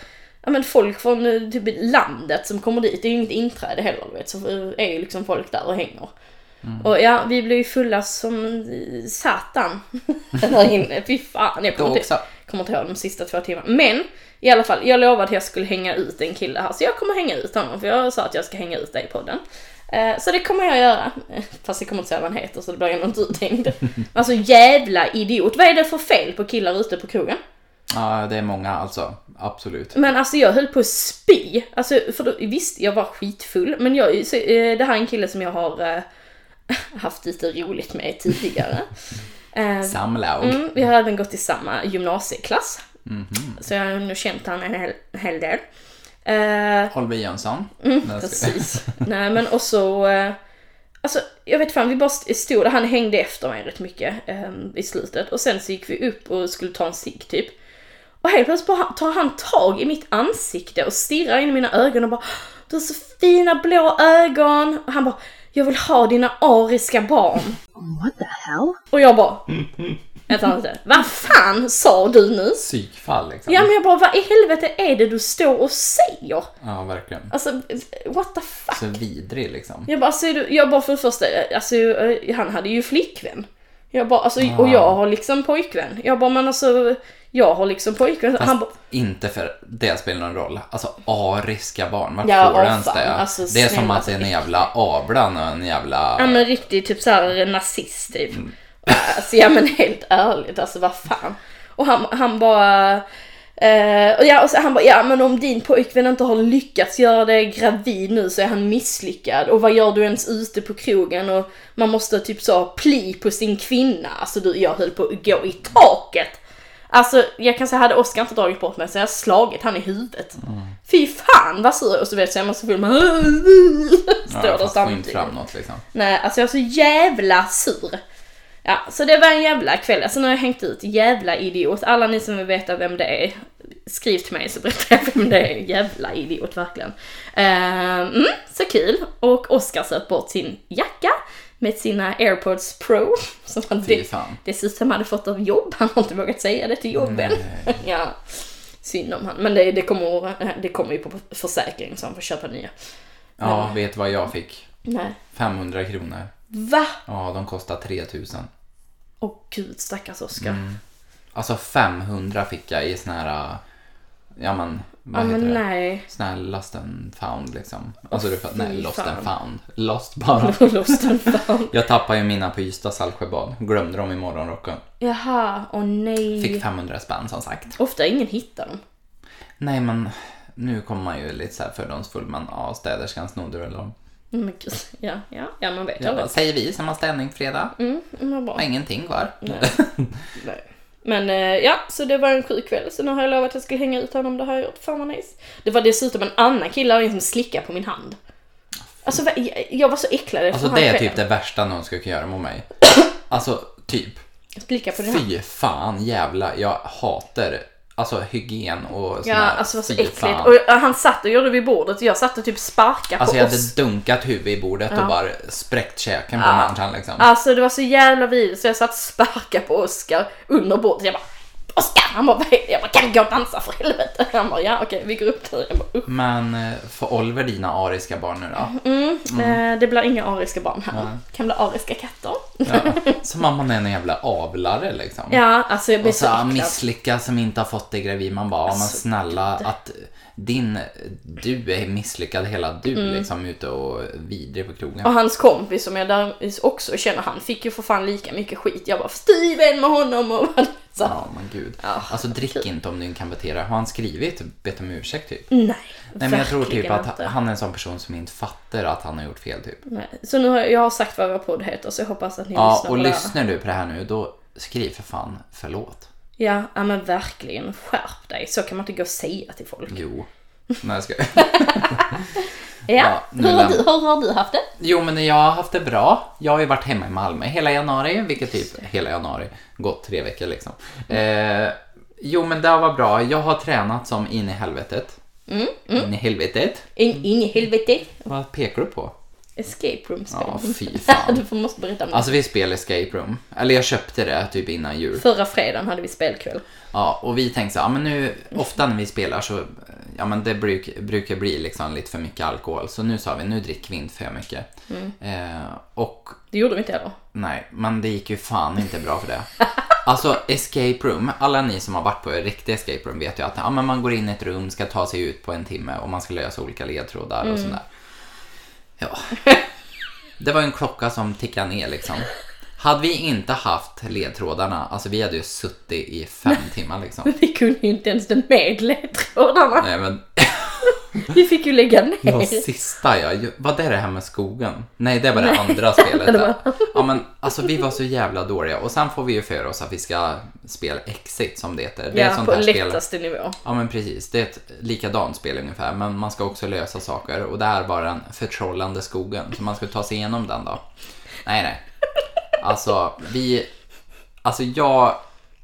ja men folk från eh, typ landet som kommer dit. Det är ju inget inträde heller du vet. Så är ju liksom folk där och hänger. Och ja, vi blev ju fulla som satan där inne. Fy fan, jag kommer inte, kommer inte ihåg de sista två timmarna. Men i alla fall, jag lovade att jag skulle hänga ut en kille här. Så jag kommer hänga ut honom. För jag sa att jag ska hänga ut dig i podden. Eh, Så det kommer jag göra. Eh, Fast jag kommer inte säga vad han heter så det blir ändå inte uthängd. Alltså jävla idiot. Vad är det för fel på killar ute på krogen? Ja, det är många alltså. Absolut. Men alltså jag höll på att spy. Alltså för då, visst, jag var skitfull. Men jag, så, eh, det här är en kille som jag har haft lite roligt med tidigare. Eh, Samlag. Mm, vi har även gått i samma gymnasieklass. Så jag har nog känt han en hel, en hel del. Eh, Oliver Jönsson. Mm, precis. Nej men och så, eh, alltså jag vet fan vi bara st- stod där, han hängde efter mig rätt mycket eh, i slutet. Och sen så gick vi upp och skulle ta en cigg typ. Och helt plötsligt bara tar han tag i mitt ansikte och stirrar in i mina ögon och bara Du har så fina blå ögon. Och han bara Jag vill ha dina ariska barn. What the hell? Och jag bara Vänta lite. Vad fan sa du nu? Psykfall liksom. Ja men jag bara vad i helvete är det du står och säger? Ja, verkligen. Alltså what the fuck? Så vidrig liksom. Jag bara, alltså, jag bara för det första, alltså han hade ju flickvän. Jag bara, alltså, och jag har liksom pojkvän. Jag bara, men alltså, jag har liksom pojkvän. Han bara, inte för det spelar någon roll. Alltså ariska barn, vart Ja, får åh, ens det? alltså, det är som att det är en jävla Ablan och en jävla... ja men riktigt typ såhär nazist typ. Alltså ja men helt ärligt, alltså vad fan. Och han, han bara, eh, och ja, och så han bara, ja men om din pojkvän inte har lyckats göra dig gravid nu så är han misslyckad. Och vad gör du ens ute på krogen? Och man måste typ så pli på sin kvinna. Alltså du, jag höll på att gå i taket. Alltså jag kan säga, hade Oskar inte dragit bort mig så hade jag slagit han i huvudet. Fy fan vad sur Och så vet jag, man så full man står ja, där samtidigt. fram något liksom. Nej, alltså jag är så jävla sur. Ja, så det var en jävla kväll. Alltså nu har jag hängt ut, jävla idiot. Alla ni som vill veta vem det är, skriv till mig så berättar jag vem det är. Jävla idiot verkligen. Uh, mm, så kul. Och Oskar söp bort sin jacka med sina airpods pro. Som han Fy fan. dessutom hade fått av jobb. Han har inte vågat säga det till jobben. ja, synd om han. Men det, det, kommer, det kommer ju på försäkring så han får köpa nya. Ja, vet vad jag fick? Nej. 500 kronor. Va? Ja, de kostar 3000. Åh gud stackars Oskar. Mm. Alltså 500 fick jag i sån här, ja men, vad Ja heter men det? nej. Sån här lost and found liksom. Alltså du fattar, nej lost fan. and found. Lost bara. Lost and found. Jag tappade ju mina på Ystad Saltsjöbad. Glömde dem i morgonrocken. Jaha, åh nej. Fick 500 spänn som sagt. Ofta ingen hittar dem. Nej men, nu kommer man ju lite så här fördomsfull men ja, städerskan snodde väl dem. Mm, Men gud, ja, ja, ja man vet bara, aldrig. säger vi som har städning fredag. Mm, vad bra. Har ingenting kvar. Nej. Men eh, ja, så det var en sjuk kväll. Så nu har jag lovat att jag ska hänga ut honom. Det har jag gjort. Fan vad nice. Det var dessutom en annan kille som slickade på min hand. Alltså jag, var så äcklad efter Alltså det är typ det värsta någon skulle kunna göra mot mig. Alltså, typ. Slicka på din hand. Fy fan jävla, jag hatar alltså hygien och Ja, alltså det var så äckligt. Och han satt och gjorde vid bordet och jag satt och typ sparkade Alltså på jag hade oss. dunkat huvudet i bordet och bara spräckt käken på Ja. människan liksom. Alltså det var så jävla vidrigt så jag satt och sparkade på Oskar under bordet. Jag bara Oskar! Han bara? Jag bara, kan vi gå och dansa för helvete? Han bara, ja okej vi går upp. Jag bara, "Usch." Men eh, får Oliver dina ariska barn nu då? Eh, det blir inga ariska barn här. kan bli ariska katter. Ja. Så mamman är en jävla avlare liksom. Ja, alltså jag blir Och så så äcklad. som inte har fått dig gravid. Man bara, ja, men Alltså, snälla att din, du är misslyckad hela du Mm. liksom ute och vidrig på krogen. Och hans kompis som jag där också känner, han fick ju för fan lika mycket skit. Jag bara, är vän med honom och så. Ja men gud. Ja. Alltså drick inte om du inte kan bete dig. Har han skrivit bett om ursäkt typ? Nej, Nej men jag tror typ att inte. han är en sån person som inte fattar att han har gjort fel typ. Nej. Så nu har jag, jag har sagt vad vår podd heter så jag hoppas att ni Ja lyssnar och på det här. lyssnar du på det här nu då skriv för fan förlåt. Ja, ja men verkligen. Skärp dig. Så kan man inte gå och säga till folk. Jo. Nej jag ska. Ja, Ja, hur, har du, hur har du haft det? Jo men jag har haft det bra. Jag har ju varit hemma i Malmö hela januari, vilket typ hela januari, gått tre veckor liksom. Eh, jo men det var bra. Jag har tränat som in i helvetet. Mm, In i helvetet. In, in i helvete. Vad pekar du på? Escape room spel. Ja, fy fan. du får- måste berätta om det. Alltså vi spelar escape room. Eller jag köpte det typ innan jul. Förra fredagen hade vi spelkväll. Ja, och vi tänkte så här, ja, men nu, ofta när vi spelar så, ja men det bruk, brukar bli liksom lite för mycket alkohol. Så nu sa vi, nu dricker vi inte för mycket. Eh, och Det gjorde vi inte heller. nej, men det gick ju fan inte bra för det. Alltså escape room, alla ni som har varit på ett riktigt escape room vet ju att ja, men man går in i ett rum, ska ta sig ut på en timme och man ska lösa olika ledtrådar och sådär. Ja. Det var en klocka som tickade ner liksom. Hade vi inte haft ledtrådarna, alltså vi hade ju suttit i fem timmar liksom. Vi kunde ju inte ens den med ledtrådarna. Nej men, Vi fick ju lägga ner. det var sista jag, vad är det här med skogen? Nej det var det andra spelet det där. var- Ja men alltså vi var så jävla dåliga och sen får vi ju för oss att vi ska spela Exit som det heter. Det är Ja, sånt på här spel. lättaste nivå. Ja men precis, det är ett likadant spel ungefär men man ska också lösa saker och det här var den förtrollande skogen så man ska ta sig igenom den då. Nej nej. Alltså vi, alltså jag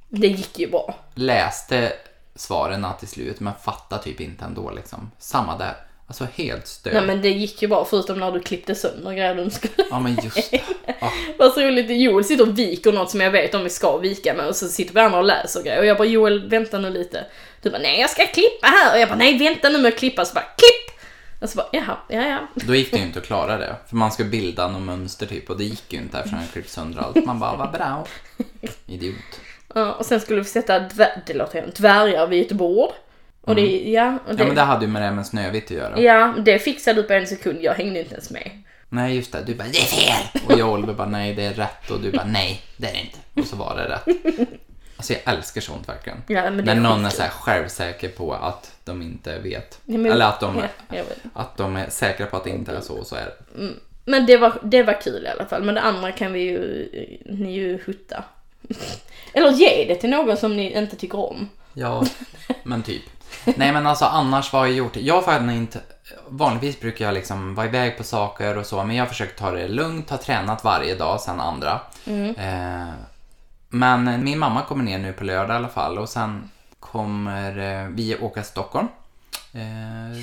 Det gick ju bra. läste svaren till slut men fattade typ inte ändå liksom. Samma där. Alltså helt stört. Nej men det gick ju bra förutom när du klippte sönder grejer du skulle. Ja men just det. Ja, Vad så roligt, Joel sitter och viker något som jag vet om vi ska vika med och så sitter vi andra och läser grejer och jag bara Joel vänta nu lite. Du bara nej jag ska klippa här och jag bara nej vänta nu med att klippa så bara klipp! Och så bara jaha, ja ja. då gick det ju inte att klara det. För man ska bilda något mönster typ och det gick ju inte eftersom jag klippte sönder allt. Man bara, vad bra. Idiot. Och sen skulle vi sätta dvär- det låter helt, dvärgar vid ett bord. Och det, ja, och det, Mm. Ja men det hade ju med det här med Snövit att göra. ja, det fixade du på en sekund, jag hängde inte ens med. Nej just det, du bara det är fel! Och jag och Oliver bara nej det är rätt och du bara nej det är det inte. Och så var det rätt. Alltså jag älskar sånt verkligen. Ja, När är någon är så självsäker på att de inte vet. Ja, men- Eller att de, ja, att de är säkra på att det inte är så, så är det. Men det var, det var kul i alla fall, men det andra kan vi ju, ni ju hutta. Eller ge det till någon som ni inte tycker om. Ja, men typ. Nej men alltså annars vad har jag gjort? Jag har inte, vanligtvis brukar jag liksom vara iväg på saker och så, men jag har försökt ta det lugnt, har tränat varje dag sen andra. Eh, men min mamma kommer ner nu på lördag i alla fall och sen kommer eh, vi åka till Stockholm. Eh,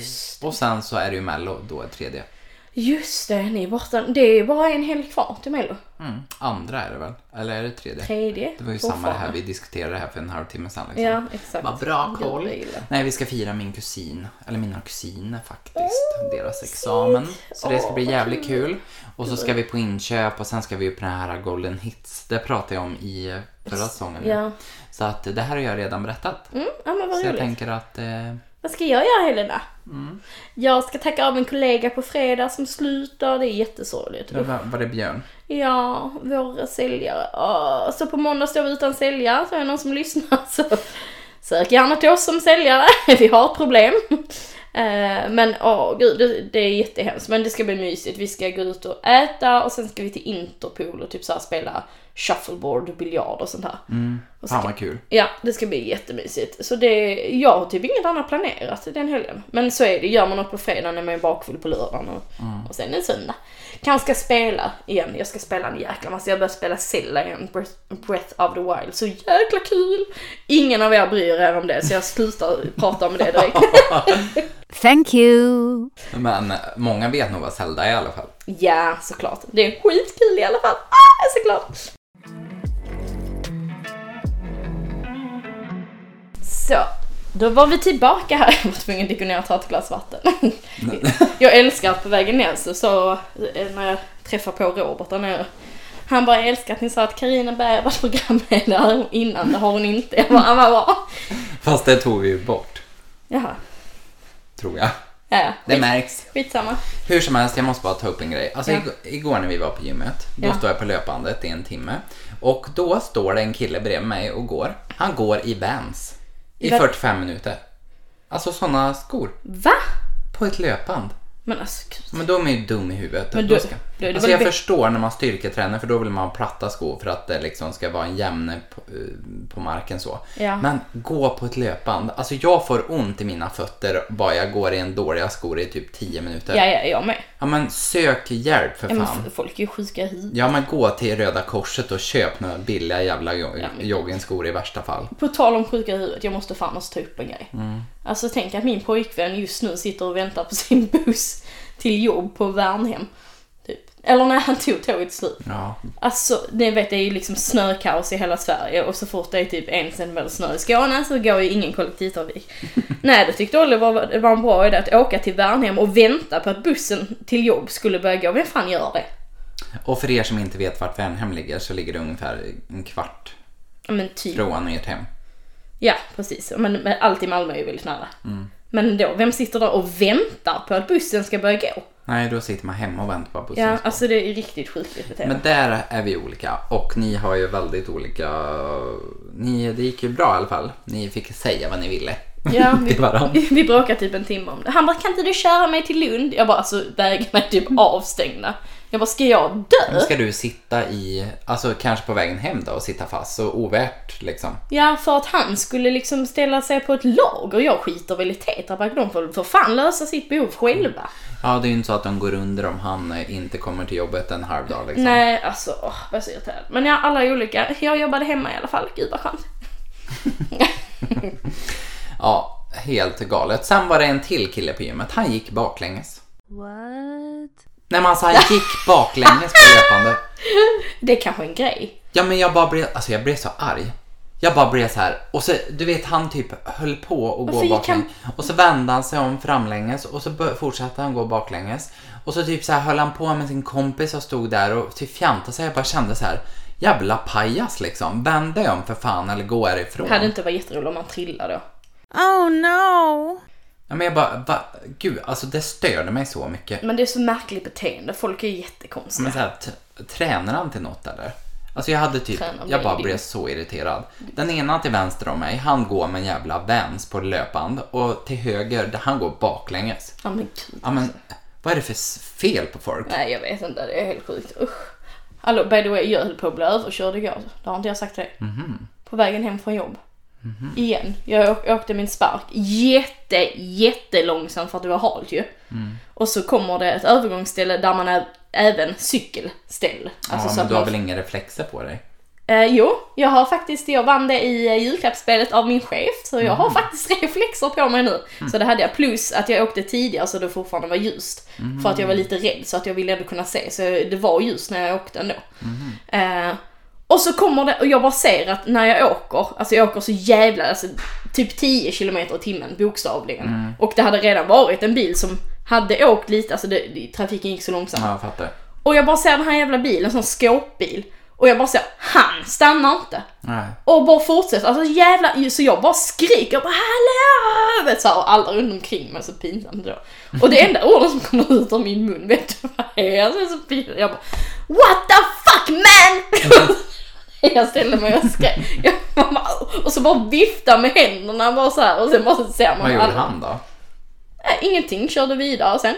och sen så är det ju Mello då är tredje. Just det, ni är borta. Det är bara en helg kvar till Mello. Mm, andra är det väl? Eller är det tredje? Tredje. Det var ju samma det här, vi diskuterade det här för en halvtimme sedan. Liksom. Ja, exakt. Vad bra koll. Nej, vi ska fira min kusin, eller mina kusiner faktiskt, deras examen. Så det ska bli jävligt kul. Och så ska vi på inköp och sen ska vi på den här Golden Hits. Det pratade jag om i förra säsongen. Ja. Så att det här har jag redan berättat. Mm, ja men vad Så jag roligt. tänker att, eh, Vad ska jag göra Helena? Mm. Jag ska tacka av en kollega på fredag som slutar. Det är jättesorgligt. det var, var det Björn? Ja, vår säljare. Åh, så på måndag står vi utan säljare, så är det någon som lyssnar så sök gärna till oss som säljare. Vi har problem. Eh, Men åh gud, det, det är jättehemskt. Men det ska bli mysigt. Vi ska gå ut och äta och sen ska vi till Interpol och typ så spela shuffleboard, biljard och sånt här. Och så Fan vad kul. Ja, det ska bli jättemysigt. Så det, jag har typ inget annat planerat den helgen. Men så är det, gör man något på fredagen är man ju bakfull på lördagen och, och sen en söndag. Kanske ska spela igen, jag ska spela en jäkla massa. Jag börjar spela Zelda igen, Breath, Breath of the Wild. Så jäkla kul! Ingen av er bryr er om det så jag slutar prata om det direkt. Thank you. Men många vet nog vad Zelda är i alla fall. ja, såklart. Det är skitkul i alla fall. Ah, jag är så glad! Så, då var vi tillbaka här. Jag var tvungen att gå ner och ta ett glas vatten. jag älskar att på vägen ner så, så eh, när jag träffar på Robert där nere. Han bara, jag älskar att ni sa att Carina Berg var programledare innan, det har hon inte. Jag bara, "Ah, vad bra. Fast det tog vi ju bort, Jaha, tror jag. ja, ja. Det märks. Skitsamma. Hur som helst, jag måste bara ta upp en grej. Alltså Ja. igår, igår när vi var på gymmet, då Ja. står jag på löpbandet i en timme. Och då står det en kille bredvid mig och går. Han går i Vans. I I va- 45 minuter. Alltså sådana skor. Va? På ett löpband. Men alltså, gud. Men då är man ju dum i huvudet. Men då- ska... det alltså jag förstår när man styrketränar för då vill man ha platta skor för att det liksom ska vara en jämne på, eh, på marken så. Ja. Men gå på ett löpband. Alltså jag får ont i mina fötter bara jag går i en dåliga skor i typ 10 minuter. Ja, ja, jag med. Ja men sök hjälp för Ja, fan. folk är ju sjuka huvudet. Ja men gå till Röda Korset och köp några billiga jävla Ja, joggingskor i värsta fall. På tal om sjuka i huvudet, jag måste fan också ta upp en grej. Mm. Alltså tänk att min pojkvän just nu sitter och väntar på sin buss till jobb på Värnhem. Eller när han tog tåget slut. Ja. Alltså, ni vet det är ju liksom snökaos i hela Sverige och så fort det är typ en centimeter snö i Skåne så går ju ingen kollektivtrafik. Nej, då tyckte Oliver det var en bra idé att åka till Värnhem och vänta på att bussen till jobb skulle börja gå. Vem fan gör det? Och för er som inte vet vart Värnhem ligger så ligger det ungefär en kvart Ja typ. från ert hem. Ja, precis. Men, men allt i Malmö är ju väldigt nära. Mm. Men då, vem sitter där och väntar på att bussen ska börja gå? Nej, då sitter man hemma och väntar på att bussen Ja, ska. alltså det är riktigt sjukligt beteende. Men där är vi olika och ni har ju väldigt olika... Ni, det gick ju bra i alla fall. Ni fick säga vad ni ville Ja, vi, vi bråkade typ en timme om det. Han bara, kan inte du köra mig till Lund? Jag bara, alltså vägarna är typ avstängda. Jag bara, ska jag dö? Ska du sitta i, alltså kanske på vägen hem då och sitta fast, så ovärt liksom. Ja, för att han skulle liksom ställa sig på ett lag och jag skiter väl i Tetra Pak. De får för fan lösa sitt behov själva. Ja, det är ju inte så att de går under om han eh, inte kommer till jobbet en halv dag liksom. Nej, alltså, åh, vad så irriterad. Men ja, alla är olika. Jag jobbade hemma i alla fall. Gud vad skönt. Ja, helt galet. Sen var det en till kille på gymmet, han gick baklänges. What? Nej men alltså han gick baklänges på löpande. Det är kanske en grej. Ja men jag bara blev, alltså jag blev så arg. Jag bara blev så här och så du vet han typ höll på att gå gick baklänges och så vände han sig om framlänges och så bör- fortsatte han gå baklänges och så typ så här höll han på med sin kompis och stod där och typ fjantade sig. Jag bara kände så här jävla pajas liksom. Vänd dig om för fan eller gå härifrån. Det hade inte varit jätteroligt om man trillade då. Oh no! Ja, men jag bara, va? gud alltså det störde mig så mycket. Men det är så märkligt beteende. Folk är Men jättekonstiga. så här, t- tränar han till något eller? Alltså jag hade typ, Tränar jag bara blev så irriterad. Den ena till vänster om mig, han går med en jävla Vans på löpband och till höger, där han går baklänges. Ja men gud. Ja men, vad är det för s- fel på folk? Nej jag vet inte, det är helt sjukt. Usch. Hallå, by the way, jag höll på att bli överkörd igår. Det har inte jag sagt till dig. Mhm. På vägen hem från jobb. Igen. Jag åkte min spark jätte, jättelångsamt för att det var halt ju. Mm. Och så kommer det ett övergångsställe där man är även cykelställ. Alltså ja, så men du har man- väl inga reflexer på dig? Eh, jo, jag har faktiskt, jag vann det i eh, julklappsspelet av min chef, så jag har faktiskt reflexer på mig nu. Så det hade jag, plus att jag åkte tidigare så det fortfarande var ljust. För att jag var lite rädd så att jag ville ändå kunna se, så det var ljust när jag åkte ändå. Eh, och så kommer det, och jag bara ser att när jag åker, alltså jag åker så jävla, alltså typ 10 km i timmen bokstavligen. Och det hade redan varit en bil som hade åkt lite, alltså det, trafiken gick så långsamt. Ja, jag fattar. Och jag bara ser den här jävla bilen, en sån skåpbil. Och jag bara ser, han stannar inte. Nej. Och bara fortsätter, alltså jävla, så jag bara skriker, jag bara hallå! Vet så här, och alla runt omkring mig, så pinsamt då. Och det enda ordet som kommer ut ur min mun, vet du vad det är? Alltså, är så pinsamt. Jag bara, what the fuck man! jag ställde mig och skrek. Jag bara, och så bara vifta med händerna bara så här och sen bara så ser man Vad gjorde alla- han då? Nej, ingenting, körde vidare sen.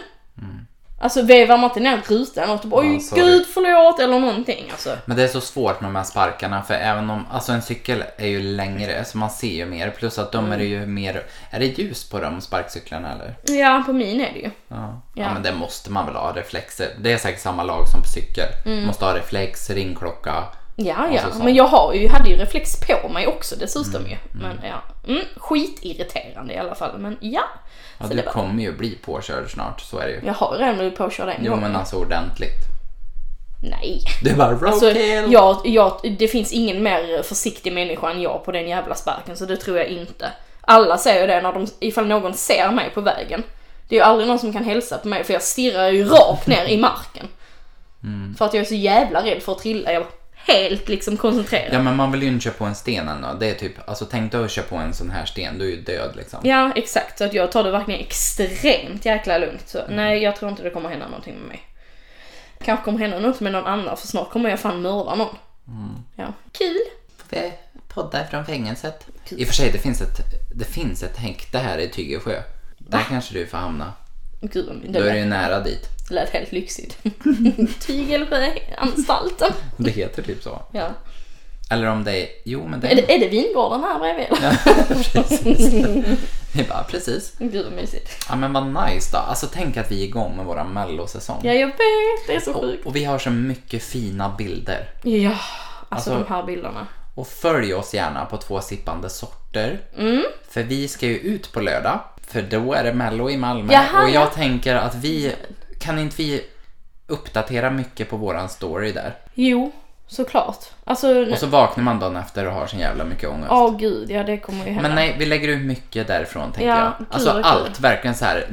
Alltså vevar man inte ner rutan och typ oj Ja, sorry. gud förlåt eller någonting alltså. Men det är så svårt med de här sparkarna för även om, alltså en cykel är ju längre så man ser ju mer plus att de är ju mer, är det ljus på de sparkcyklarna eller? Ja på min är det ju. Ja. ja. Ja. men det måste man väl ha, reflexer. Det är säkert samma lag som på cykel. Mm. Måste ha reflex, ringklocka. Ja, ja. så. Men jag har ju, hade ju reflex på mig också dessutom ju. Men ja. Mm, skitirriterande i alla fall. Men ja. Ja, Så du det var, kommer ju bli påkörd snart, så är det ju. jag har redan blivit påkörd en Jo gång. men alltså ordentligt. Nej. Du bara roadkill. Alltså, jag, jag, det finns ingen mer försiktig människa än jag på den jävla sparken, så det tror jag inte. Alla säger det när de, ifall någon ser mig på vägen. Det är ju aldrig någon som kan hälsa på mig för jag stirrar ju rakt ner i marken. Mm. För att jag är så jävla rädd för att trilla. Jag var helt liksom koncentrerad. Ja men man vill ju inte köra på en sten ändå. Det är typ, alltså tänk dig att köra på en sån här sten, du är ju död liksom. Ja, exakt. Så att jag tar det verkligen extremt jäkla lugnt. Så Mm. nej, jag tror inte det kommer hända någonting med mig. Kanske kommer hända något med någon annan, för snart kommer jag fan mörda någon. Mm. Ja. Kul! Vi poddar från fängelset. I och för sig, det finns ett, det finns ett häkte här i Tygesjö. Där kanske du får hamna. Gud, Då det är det ju nära dit. lät helt lyxigt. Tygelsjöanstalten. Det heter typ så. Ja. Eller om det är, jo men det Är det, är det vingården här bredvid? Ja, precis. Vi bara, precis. Gud vad mysigt. Ja men vad nice då. Alltså tänk att vi är igång med våra mellosäsong. Ja, jag vet. Det är så och, sjukt. och vi har så mycket fina bilder. Ja, alltså, Alltså- de här bilderna. Och följ oss gärna på två sippande sorter. Mm. För vi ska ju ut på lördag. För då är det mello i Malmö. Jaha, och jag ja. tänker att vi, kan inte vi uppdatera mycket på våran story där? Jo, såklart. Alltså, Och så vaknar man dagen efter och har sin jävla mycket ångest. åh gud, ja det kommer ju hända. Men nej, vi lägger ut mycket därifrån tänker Ja, jag. kul, Alltså kul. allt, verkligen så här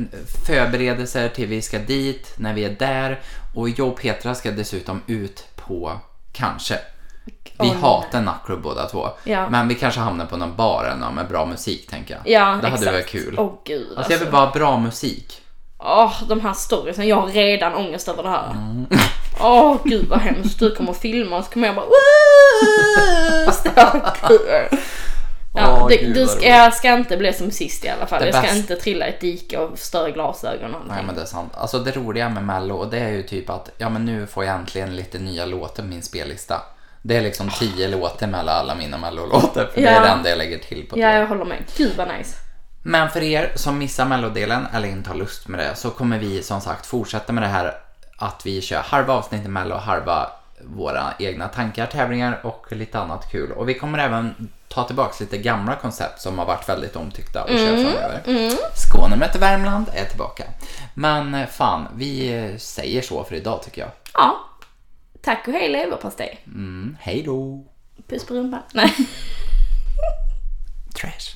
förberedelser till vi ska dit, när vi är där och jag och Petra ska dessutom ut på, kanske. Vi nej. hatar nattklubb båda två. Ja. Men vi kanske hamnar på någon bar eller med bra musik tänker jag. Ja, det hade exakt. varit kul. Åh gud Alltså jag vill bara ha bra musik. Åh, de här storiesen. Jag har redan ångest över det här. Mm. Åh gud vad hemskt. Du kommer att filma och så kommer jag bara. Ja, gud, du ska, jag ska inte bli som sist i alla fall. Det jag ska bäst- inte trilla i ett dike och förstöra glasögon och Nej men det är sant. Alltså det roliga med mello, det är ju typ att, ja men nu får jag äntligen lite nya låtar på min spellista. Det är liksom tio låtar mellan alla mina mellolåtar, för det är Ja. det enda jag lägger till på Ja, jag håller med. Gud vad nice. Men för er som missar mellodelen eller inte har lust med det så kommer vi som sagt fortsätta med det här att vi kör halva avsnitt i mello och halva våra egna tankar, tävlingar och lite annat kul. Och vi kommer även ta tillbaka lite gamla koncept som har varit väldigt omtyckta och köra framöver. Skåne möter Värmland är tillbaka. Men fan, vi säger så för idag tycker jag. Ja. Tack och hej leverpastej. Mm, hej då. Puss på rumpan. Nej. Trash.